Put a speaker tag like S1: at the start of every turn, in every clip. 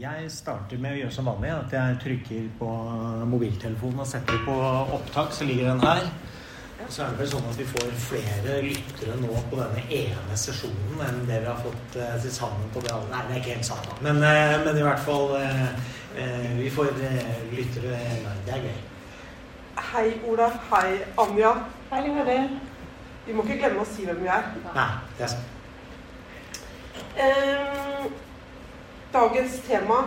S1: Jeg starter med å gjøre som vanlig. At jeg trykker på mobiltelefonen og setter på opptak, så ligger den her. Og så er det vel sånn at vi får flere lyttere nå på denne ene sesjonen enn det vi har fått eh, til sammen på det andre. Nei, det er ikke helt sant, da. Men, eh, men i hvert fall eh, eh, Vi får eh, lyttere Nei, Det er gøy.
S2: Hei, Ola. Hei, Anja.
S3: Hei, Mari.
S2: Vi må ikke glemme å si hvem vi er.
S1: Nei, det er sant.
S2: Eh, dagens tema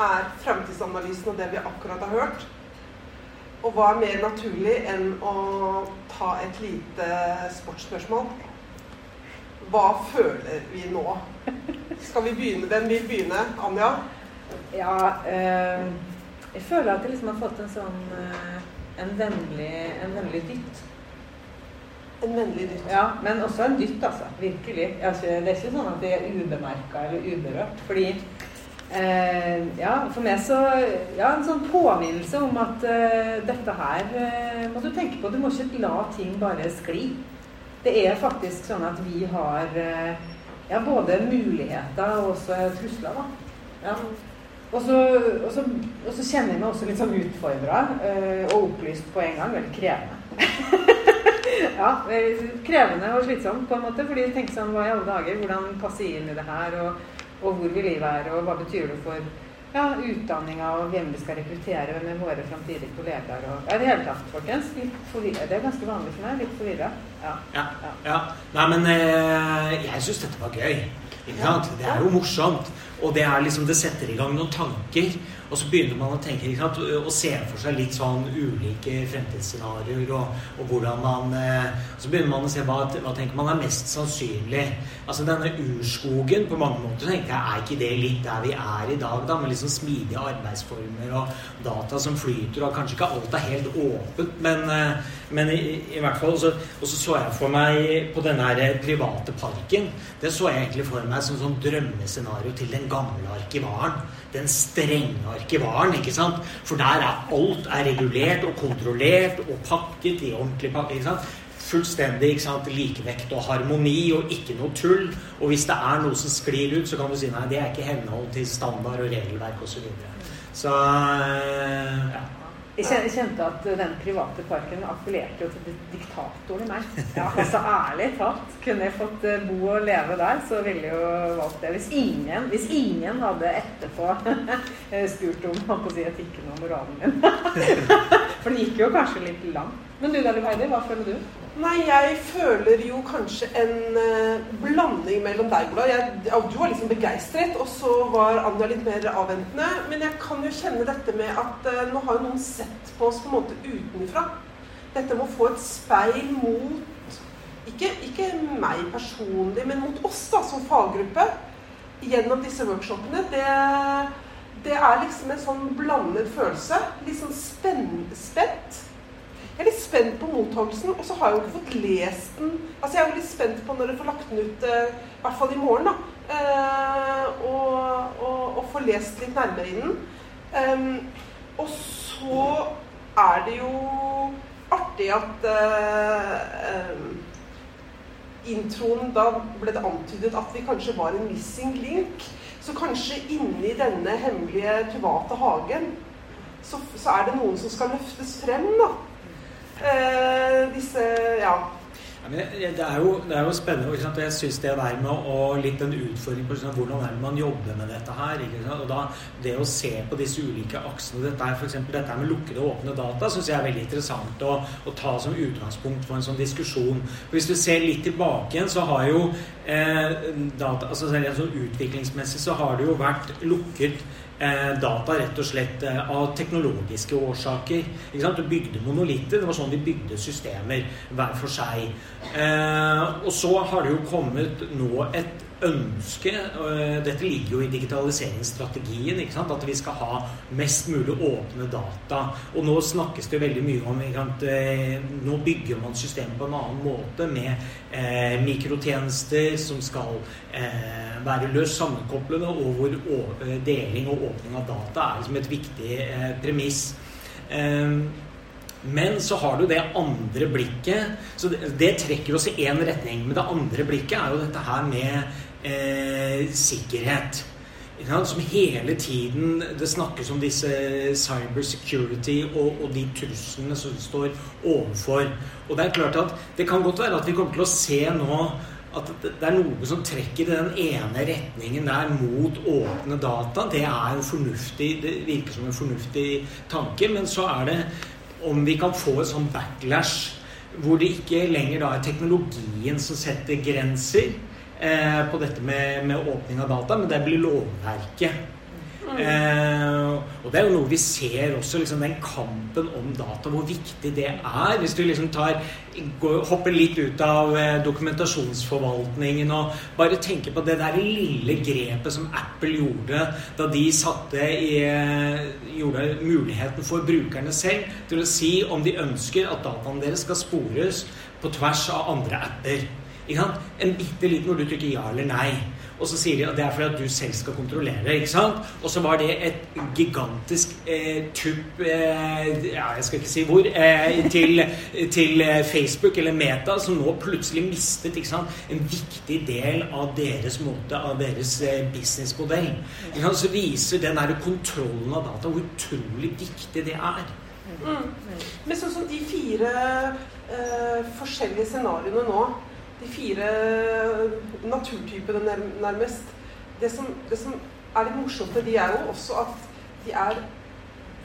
S2: er fremtidsanalysen og det vi akkurat har hørt. Og hva er mer naturlig enn å ta et lite sportsspørsmål? Hva føler vi nå? Skal vi begynne? Hvem vil begynne? Anja?
S3: Ja, eh, jeg føler at jeg liksom har fått en sånn eh, en, vennlig, en vennlig dytt.
S2: En vennlig dytt.
S3: Ja, men også en dytt, altså. Virkelig. Altså, det er ikke sånn at det er ubemerka eller uberørt. Fordi eh, ja, for meg så Ja, en sånn påminnelse om at eh, dette her eh, må du tenke på. Du må ikke la ting bare skli. Det er faktisk sånn at vi har eh, ja, både muligheter og også trusler, da. Ja. Og så, og, så, og så kjenner jeg meg også litt sånn utfordra øh, og opplyst på en gang. Veldig krevende. ja, krevende og slitsomt på en måte. Fordi du tenker sånn, hva i alle dager? Hvordan passe inn i det her? Og, og hvor vil livet være? Og hva betyr det for ja, utdanninga og hvem vi skal rekruttere? Hvem er våre framtidige kollegaer? Og, ja, det hele tatt, folkens. Litt. Det er ganske vanlig for meg. Litt forvirra. Ja.
S1: Ja, ja. Nei, men eh, jeg syns dette var gøy. Ikke sant? Det er jo morsomt. Og det, er liksom, det setter i gang noen tanker. Og så begynner man å tenke sant? og se for seg litt sånn ulike fremtidsscenarioer. Og, og, hvordan man eh, Så begynner man å se hva, hva tenker man er mest sannsynlig. Altså denne urskogen på mange måter tenker jeg, Er ikke det litt der vi er i dag, da? Med liksom smidige arbeidsformer og data som flyter, og kanskje ikke alt er helt åpent, men, eh, men i, i, hvert fall så, Og så så jeg for meg på denne her private parken Det så jeg egentlig for meg som sånn drømmescenario til den gamle arkivaren den strenge arkivaren. Ikke sant? For der er alt er regulert og kontrollert og pakket i ordentlig pakke. ikke sant? Fullstendig ikke sant? likevekt og harmoni og ikke noe tull. Og hvis det er noe som sklir ut, så kan du si nei, det er ikke henhold til standard og regelverk osv. Så, videre. så eh, ja.
S3: Jeg kjente at den private parken appellerte jo til diktatoren i meg. Ja, altså Ærlig talt. Kunne jeg fått eh, bo og leve der, så ville jeg jo valgt det. Hvis ingen, hvis ingen hadde etterpå spurt om på å si, etikken og moralen min. For det gikk jo kanskje litt langt. Men du Dali Heidi, hva føler du?
S2: Nei, jeg føler jo kanskje en uh, blanding mellom deg, Ola. Jeg, du var liksom begeistret, og så var Anja litt mer avventende. Men jeg kan jo kjenne dette med at uh, nå har jo noen sett på oss på en måte utenfra. Dette med å få et speil mot ikke, ikke meg personlig, men mot oss da, som faggruppe gjennom disse workshopene, det, det er liksom en sånn blandet følelse. Litt sånn spent jeg er litt spent på mottakelsen, og så har jeg jo ikke fått lest den. Altså Jeg er jo litt spent på når jeg får lagt den ut, eh, i hvert fall i morgen, da. Eh, og, og, og få lest litt nærmere i den. Um, og så er det jo artig at um, introen Da ble det antydet at vi kanskje var en missing link. Så kanskje inni denne hemmelige private hagen så, så er det noen som skal løftes frem, da eh, disse Ja.
S1: Det, er jo, det, er jo, spennende. og Jeg syns det der med å, litt en utfordring på hvordan er det man jobber med dette her. og da, Det å se på disse ulike aksene dette er for eksempel, dette med lukkede og åpne data syns jeg er veldig interessant å, å, ta som utgangspunkt for en sånn diskusjon. Hvis du ser litt tilbake igjen, så har jo eh, data, altså sånn Utviklingsmessig så har det jo vært lukket data rett og slett eh, av teknologiske årsaker. Du bygde monolitter. Det var sånn de bygde systemer hver for seg. Eh, og så har det jo kommet nå et ønske Dette ligger jo i digitaliseringsstrategien. At vi skal ha mest mulig åpne data. Og nå snakkes det veldig mye om at nå bygger man systemet på en annen måte med eh, mikrotjenester som skal eh, være løst sammenkoblede, og hvor deling og åpning av data er liksom et viktig eh, premiss. Men så har du det andre blikket. så Det, det trekker oss i én retning. Men det andre blikket er jo dette her med eh, sikkerhet. som hele tiden Det snakkes om disse cyber security og, og, de truslene som står overfor. Og det er klart at det kan godt være at vi kommer til å se nå at det er noe som trekker i den ene retningen der mot åpne data. Det er en fornuftig, det virker som en fornuftig tanke. Men så er det om vi kan få et sånn backlash hvor det ikke lenger da er teknologien som setter grenser eh, på dette med, med, åpning av data, men det blir lovverket. Eh, og det er jo noe vi ser også, liksom den kampen om data, hvor viktig det er. Hvis du liksom tar, går, hopper litt ut av eh, dokumentasjonsforvaltningen og bare tenker på det der lille grepet som Apple gjorde da de satte i, eh, gjorde muligheten for brukerne selv til å si om de ønsker at dataene deres skal spores på tvers av andre apper. En bitte liten hvor du trykker ja eller nei. Og så sier de at det er fordi at du selv skal kontrollere. ikke sant? Og så var det et gigantisk eh, tupp eh, ja, Jeg skal ikke si hvor. Eh, til, til, Facebook eller Meta, som nå plutselig mistet ikke sant? en viktig del av deres måte, av deres eh, businessmodell. Så viser den der kontrollen av data hvor utrolig viktig det er.
S2: Mm. Men sånn som de fire eh, forskjellige scenarioene nå de fire naturtypene nærmest. Det som, det som, er litt morsomt med de, er jo også at de er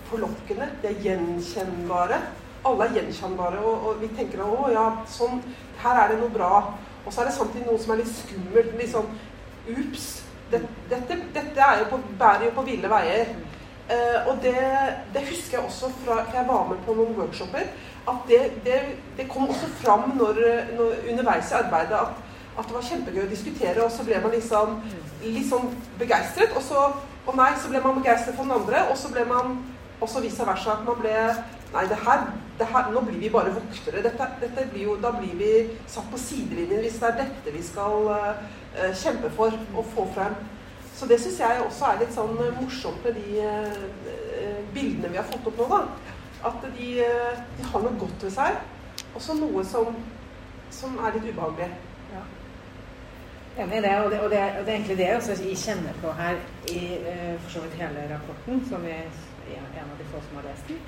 S2: forlokkende. De er gjenkjennbare. Alle er gjenkjennbare, og, og vi tenker å ja, sånn, her er det noe bra. Og så er det samtidig noe som er litt skummelt. Litt sånn ups. Dette, dette, dette jo på, bærer jo på ville veier. Uh, og det, det, husker jeg også fra jeg var med på noen workshoper at det, det, det, kom også fram når, når, underveis i arbeidet at, at, det var kjempegøy å diskutere, og så ble man liksom litt sånn begeistret. Og så og nei, så ble man begeistret for den andre, og så ble man også vice versa. At man ble Nei, det her, det her nå blir vi bare voktere. Dette, dette blir jo, da blir vi satt på sidelinjen hvis det er dette vi skal uh, kjempe for å få frem. Så det syns jeg også er litt sånn morsomt med de uh, bildene vi har fått opp nå, da. At de, de har noe godt ved seg, og så noe som, som, er litt ubehagelig. Ja.
S3: Enig i det, og det, og det, og det er egentlig det også vi kjenner på her i uh, for så vidt hele rapporten, som vi er en av de få som har lest den.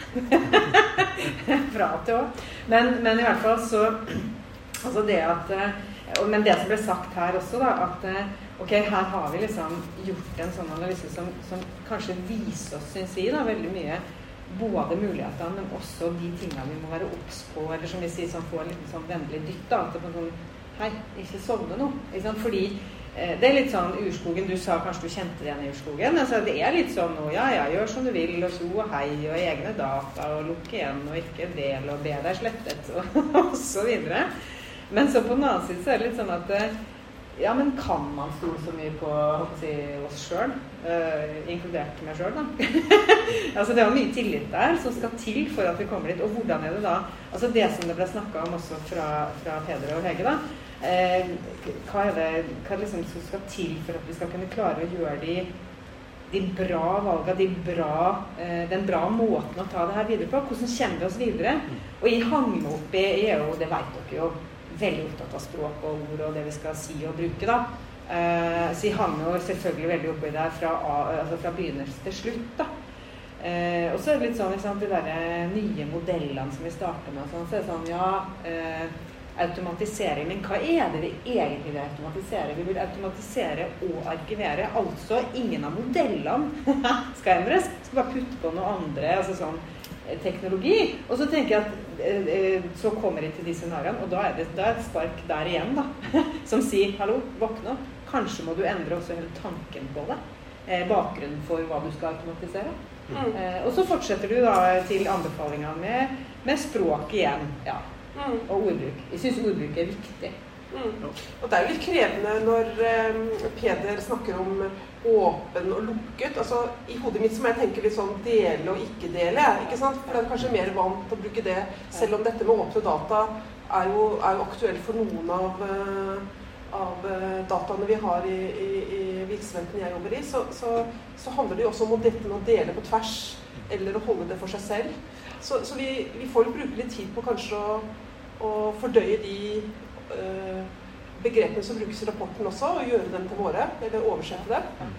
S3: Fra til òg. Men, men, i hvert fall så Altså det at uh, Men det som ble sagt her også, da, at ok, her har vi liksom gjort en sånn analyse som, som kanskje viser oss, syns vi, da, veldig mye både mulighetene, men også de tingene vi må være obs på. Eller som vi sier, som få en sånn vennlig dytt. da, at det sånn, Hei, ikke sovne nå. Ikke Fordi eh, det er litt sånn Urskogen Du sa kanskje du kjente det igjen i Urskogen. Altså, det er litt sånn nå, ja ja, gjør som du vil, og tjo og hei, og egne data, og lukk igjen, og ikke del, og be deg slettet, og, og så videre. Men så på den annen side så er det litt sånn at eh, ja, men kan man stole så mye på si, oss sjøl? Uh, inkludert meg sjøl, da. altså Det er mye tillit der som skal til for at vi kommer dit. Og hvordan er det da Altså Det som det ble snakka om også fra, fra Peder og Hege, da. Uh, hva er det hva liksom som skal til for at vi skal kunne klare å gjøre de, de bra valga, de bra, uh, den bra måten å ta det her videre på? Hvordan kommer vi oss videre? Mm. Og jeg hang meg opp i EU, det vet dere jo veldig opptatt av språk og ord og det vi skal si og bruke. da. Uh, så jeg hang jo selvfølgelig veldig oppi der fra, altså fra begynnelse til slutt. da. Uh, og så er det litt sånn sant, de der nye modellene som vi starter med. Sånn, så er det sånn, ja, uh, automatisering. Men hva er det vi egentlig vil automatisere? Vi vil automatisere og arkivere. Altså ingen av modellene skal endres. Skal bare putte på noe andre. altså sånn teknologi. Og så tenker jeg at eh, eh, så kommer de til de scenarioene, og da er, det, da er et spark der igjen, da. Som sier 'hallo, våkne opp'. Kanskje må du endre også hele tanken på det. Eh, bakgrunnen for hva du skal automatisere. Mm. Eh, og så fortsetter du da til anbefalinga med, med språk igjen. Ja. Mm. Og ordbruk. Jeg syns ordbruk er viktig.
S2: Mm. Og det er jo litt krevende når um, Peder snakker om åpen og lukket. Altså, I hodet mitt så må jeg tenke litt sånn dele og ikke dele. ikke sant? For det er kanskje mer vant til å bruke det, selv om dette med åpne data er jo, er jo aktuelt for noen av, uh, av uh, dataene vi har i, i, i, virksomheten jeg jobber i. Så, så, så handler det jo også om dette med å dele på tvers, eller å holde det for seg selv. Så, så vi, vi, får bruke litt tid på kanskje å, å fordøye de begrepene som brukes i rapporten også, og gjøre dem til våre, eller oversette dem.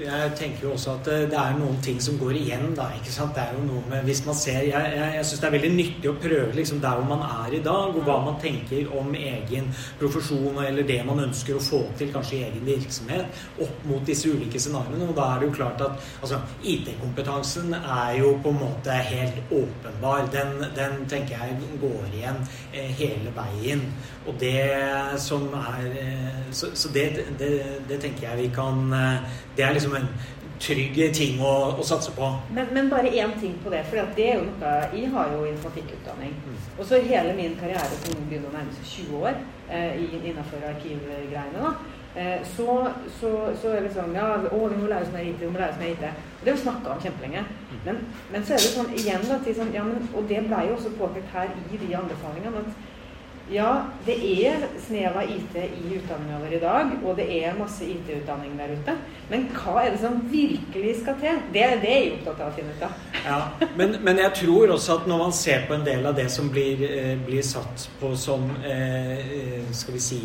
S1: Jeg tenker jo også at det er noen ting som går igjen, da. ikke sant? Det er jo noe med, Hvis man ser Jeg, jeg, jeg syns det er veldig nyttig å prøve liksom der hvor man er i dag, og hva man tenker om egen profesjon eller det man ønsker å få til, kanskje i egen virksomhet, opp mot disse ulike scenarioene. Og da er det jo klart at altså, IT-kompetansen er jo på en måte helt åpenbar. Den, den tenker jeg går igjen eh, hele veien. Og det som er eh, Så, så det, det, det, tenker jeg vi kan eh, Det er liksom en trygg ting å, å satse på.
S3: Men, men bare én ting på det. For det er jo noe Jeg har jo informatikkutdanning. Mm. Og så hele min karriere som begynner å nærme seg 20 år eh, innenfor arkivgreiene. da eh, så, så, så, er det sånn Ja, å, vi må lære oss mer IT. Vi må lære oss mer IT. Og det har vi snakka om kjempelenge. Mm. Men, men, så er det sånn igjen da, til sånn, ja, men, Og det ble jo også påpekt her i de anbefalingene. at ja, det er snev av IT i utdanninga vår i dag, og det er masse IT-utdanning der ute. Men hva er det som virkelig skal til? Det, det er jeg opptatt av å finne ut av.
S1: Ja, men, men, jeg tror også at når man ser på en del av det som blir, eh, blir satt på som eh, eh skal vi si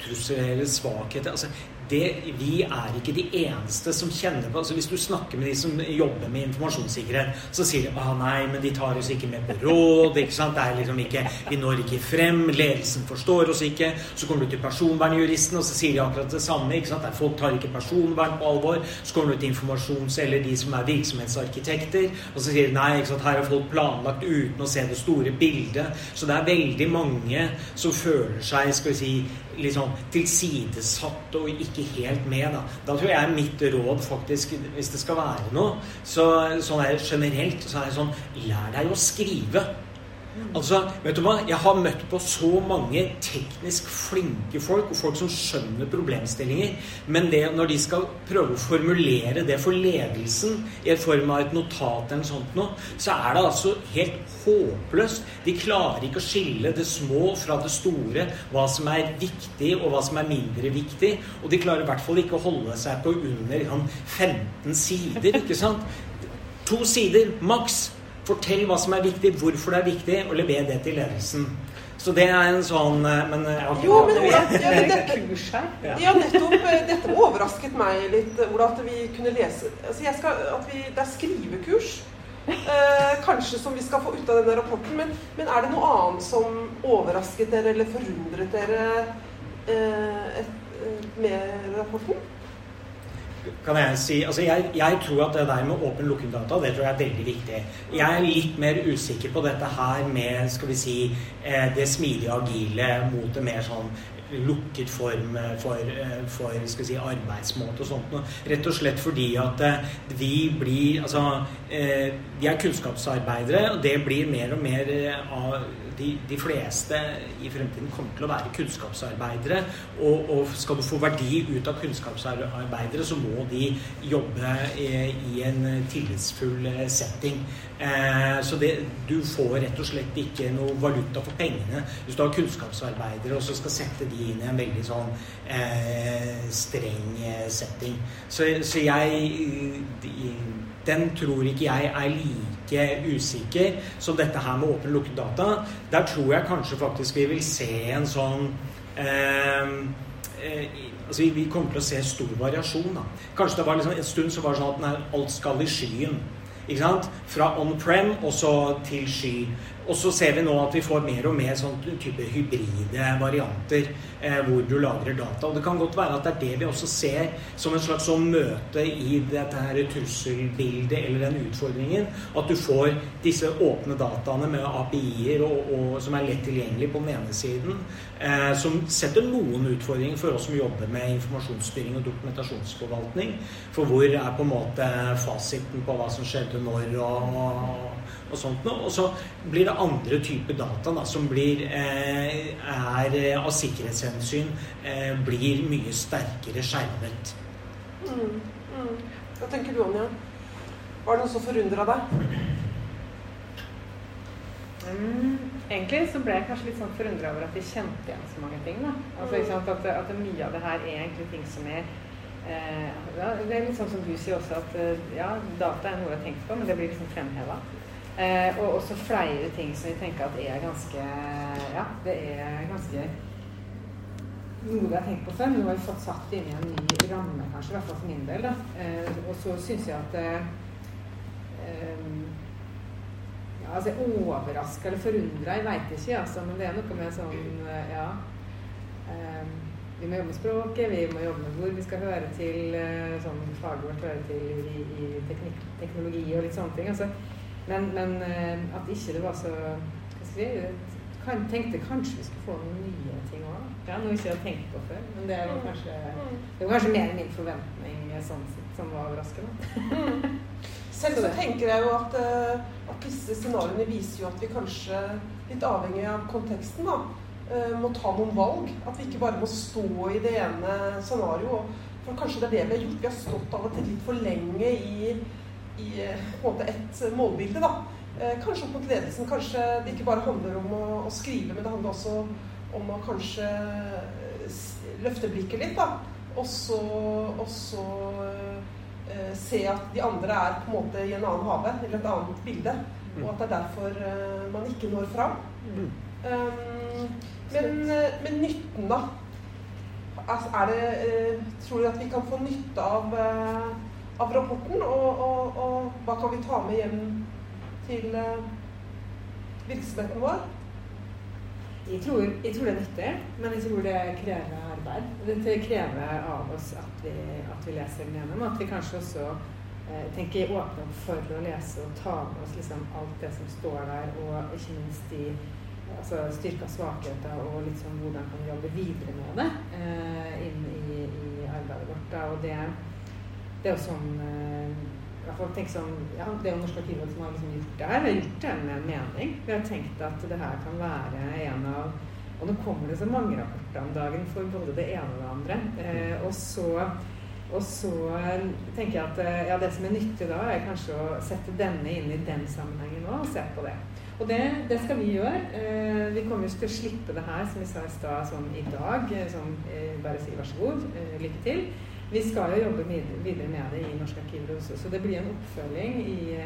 S1: trussel eller svakhet altså, det, vi er ikke de eneste som kjenner på altså Hvis du snakker med de som jobber med informasjonssikkerhet, så sier de ah, nei, men de tar oss ikke med på råd. ikke sant? Det er liksom ikke, Vi når ikke frem. Ledelsen forstår oss ikke. Så kommer du til personvernjuristen, og så sier de akkurat det samme. ikke sant? Der folk tar ikke personvern på alvor. Så kommer du til informasjons- eller de som er virksomhetsarkitekter, og så sier de nei, ikke sant? her har folk planlagt uten å se det store bildet. Så det er veldig mange som føler seg skal vi si, liksom tilsidesatt og ikke helt med. Da, da tror jeg mitt råd faktisk, hvis det skal være noe, så sånn er generelt, så er det sånn Lær deg å skrive. Altså, vet du hva? Jeg har møtt på så mange teknisk flinke folk, og folk som skjønner problemstillinger, men det, når de skal prøve å formulere det for ledelsen i form av et notat eller sånt noe, så er det altså helt håpløst. De klarer ikke å skille det små fra det store, hva som er viktig, og hva som er mindre viktig. Og de klarer i hvert fall ikke å holde seg på under 15 sider, ikke sant? To sider maks. Fortell hva som er viktig, hvorfor det er viktig, og lever det til ledelsen. Så det er en sånn eh, Men
S2: ja, Jo, men Ola, ja, men dette, ja, nettopp. Eh, dette overrasket meg litt, Ola, at vi kunne lese altså skal, at vi, Det er skrivekurs. Eh, kanskje som vi skal få ut av denne rapporten. Men, men, er det noe annet som overrasket dere eller forundret dere eh, et, eh, med rapporten?
S1: Kan jeg si Altså, jeg, jeg, tror at det der med åpen lukket data, det tror jeg er veldig viktig. Jeg er litt mer usikker på dette her med, skal vi si, eh, det smidige, agile mot det mer sånn lukket form eh, for, eh, for skal vi si, arbeidsmåte og sånt. Rett og slett fordi at vi blir Altså, vi er kunnskapsarbeidere, og det blir mer og mer av de, de, fleste i fremtiden kommer til å være kunnskapsarbeidere. Og, og, skal du få verdi ut av kunnskapsarbeidere, så må de jobbe i, i en tillitsfull setting. Eh, så det, du får rett og slett ikke noe valuta for pengene hvis du har kunnskapsarbeidere og så skal sette de inn i en veldig sånn eh, streng setting. Så, så jeg den tror ikke jeg er like usikker som dette her med åpen lukket data. Der tror jeg kanskje faktisk vi vil se en sånn eh, eh, altså vi, kommer til å se stor variasjon. da. Kanskje det var liksom en stund så var det sånn at nei, alt skal i skyen. Fra on-prem og så til sky. Og så ser vi nå at vi får mer og mer sånn type hybride varianter eh, hvor du lagrer data. Og det kan godt være at det er det vi også ser som en slags sånn møte i dette her trusselbildet eller den utfordringen. At du får disse åpne dataene med API-er som er lett tilgjengelig på den ene siden. Eh, som setter noen utfordringer for oss som jobber med informasjonsstyring og dokumentasjonsforvaltning. For hvor er på en måte fasiten på hva som skjedde når og, og, og sånt noe. Og så blir det andre typer data da, som blir, eh, er eh, av sikkerhetshensyn eh, blir mye sterkere skjermet.
S2: Mm, mm. Hva tenker du, Anja? Var det noe som forundra deg?
S3: Mm, egentlig så ble jeg kanskje litt sånn forundra over at de kjente igjen så mange ting. da. Altså, at, at, at, mye av det her er egentlig ting som er eh, ja, Det er litt sånn som du sier også, at ja, data er noe jeg har tenkt på, men det blir liksom fremheva. Eh, og også flere ting som vi tenker at er ganske Ja, det er ganske noe vi har tenkt på før, men nå har vi fått satt inn i en ny ramme, kanskje, i hvert fall for min del. da. Eh, og så syns jeg at eh, eh, ja, altså Overraska eller forundra, jeg veit ikke, altså, men det er noe med sånn eh, Ja. Eh, vi må jobbe med språket, vi må jobbe med hvor vi skal høre til, sånn faget vårt hører til i, i teknik, teknologi og litt sånne ting. Altså. Men, men eh, at ikke det var så hva skal jeg si, kan, tenkte kanskje vi skulle få noen nye ting òg. Ja, noe vi ikke har tenkt på før. Men det var kanskje, det var kanskje mer min forventning sånn sett, som var overraskende.
S2: Selv så tenker jeg jo at, eh, at disse scenarioene viser jo at vi kanskje, litt avhengig av konteksten, da, eh, må ta noen valg. At vi ikke bare må stå i det ene scenarioet. For kanskje det er det vi har gjort. Vi har stått av og til litt for lenge i, i eh, på en måte et målbilde. da. Kanskje opp mot ledelsen. Kanskje det ikke bare handler om å, å skrive, men det handler også om å kanskje løfte blikket litt. da. Og så, og så se at de andre er på en måte i en annen hage, eller et annet bilde. Mm. Og at det er derfor uh, man ikke når fram. Mm. Um, men, men, nytten, da? Altså, er det, tror du at vi kan få nytte av, av rapporten? Og, og, og, hva kan vi ta med hjem til virksomheten vår?
S3: Jeg tror, jeg tror, det er nyttig, men jeg tror det krever arbeid. Det krever av oss at vi, at vi leser den gjennom. At vi kanskje også eh, tenker åpne opp for å lese og ta med oss liksom alt det som står der, og ikke minst de altså styrker svakheter og liksom hvordan kan vi jobbe videre med det eh, inn i, i, arbeidet vårt. Da. Og det, det er jo sånn eh, sånn, ja, Det er jo Norsk arkivråd som har liksom gjort det her. Har gjort det med mening. Vi har tenkt at det her kan være en av Og nå kommer det så mange rapporter om dagen for både det ene og det andre. Eh, og så og så tenker jeg at eh, ja, det som er nyttig da, er kanskje å sette denne inn i den sammenhengen òg, og se på det. Og det, det skal vi gjøre. Eh, vi kommer jo til å slippe det her, som vi sa i stad, sånn i dag. Sånn, eh, bare si vær så god, eh, lykke til. Vi skal jo jobbe videre med det i Norsk arkiver også, så det blir en oppfølging i,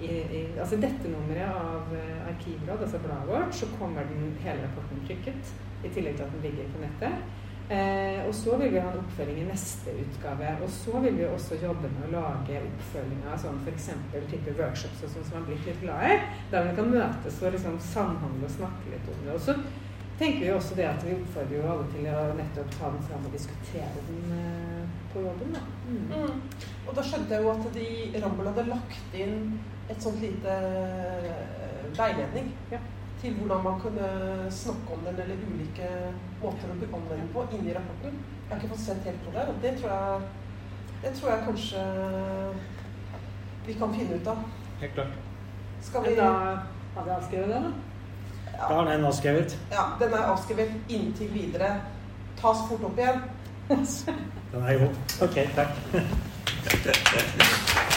S3: i, i altså dette nummeret av eh, Arkivråd, altså bladet vårt, så kommer den hele rapporten trykket. I tillegg til at den ligger på nettet. Eh, og så vil vi ha en oppfølging i neste utgave. Og så vil vi også jobbe med å lage oppfølginger sånn f.eks. type workshops og sånn som man blitt litt glad i. Der vi kan møtes og liksom samhandle og snakke litt om det. Og så tenker vi også det at vi oppfordrer jo alle til å nettopp ta den fram og diskutere den eh, på jobben. Da. Mm.
S2: Mm. Og da skjønte jeg jo at de Rambel hadde lagt inn et sånt lite eh, veiledning ja. til hvordan man kunne snakke om den, eller ulike måter å bekomme den på, inni rapporten. Jeg har ikke fått sett helt på det, og det tror jeg, det tror jeg kanskje vi kan finne ut av.
S1: Helt klart.
S3: Skal vi Da hadde jeg skrevet det, da.
S1: Da er den avskrevet.
S2: Ja, den er avskrevet inntil videre. Tas fort opp igjen.
S1: den er god. Ok, takk.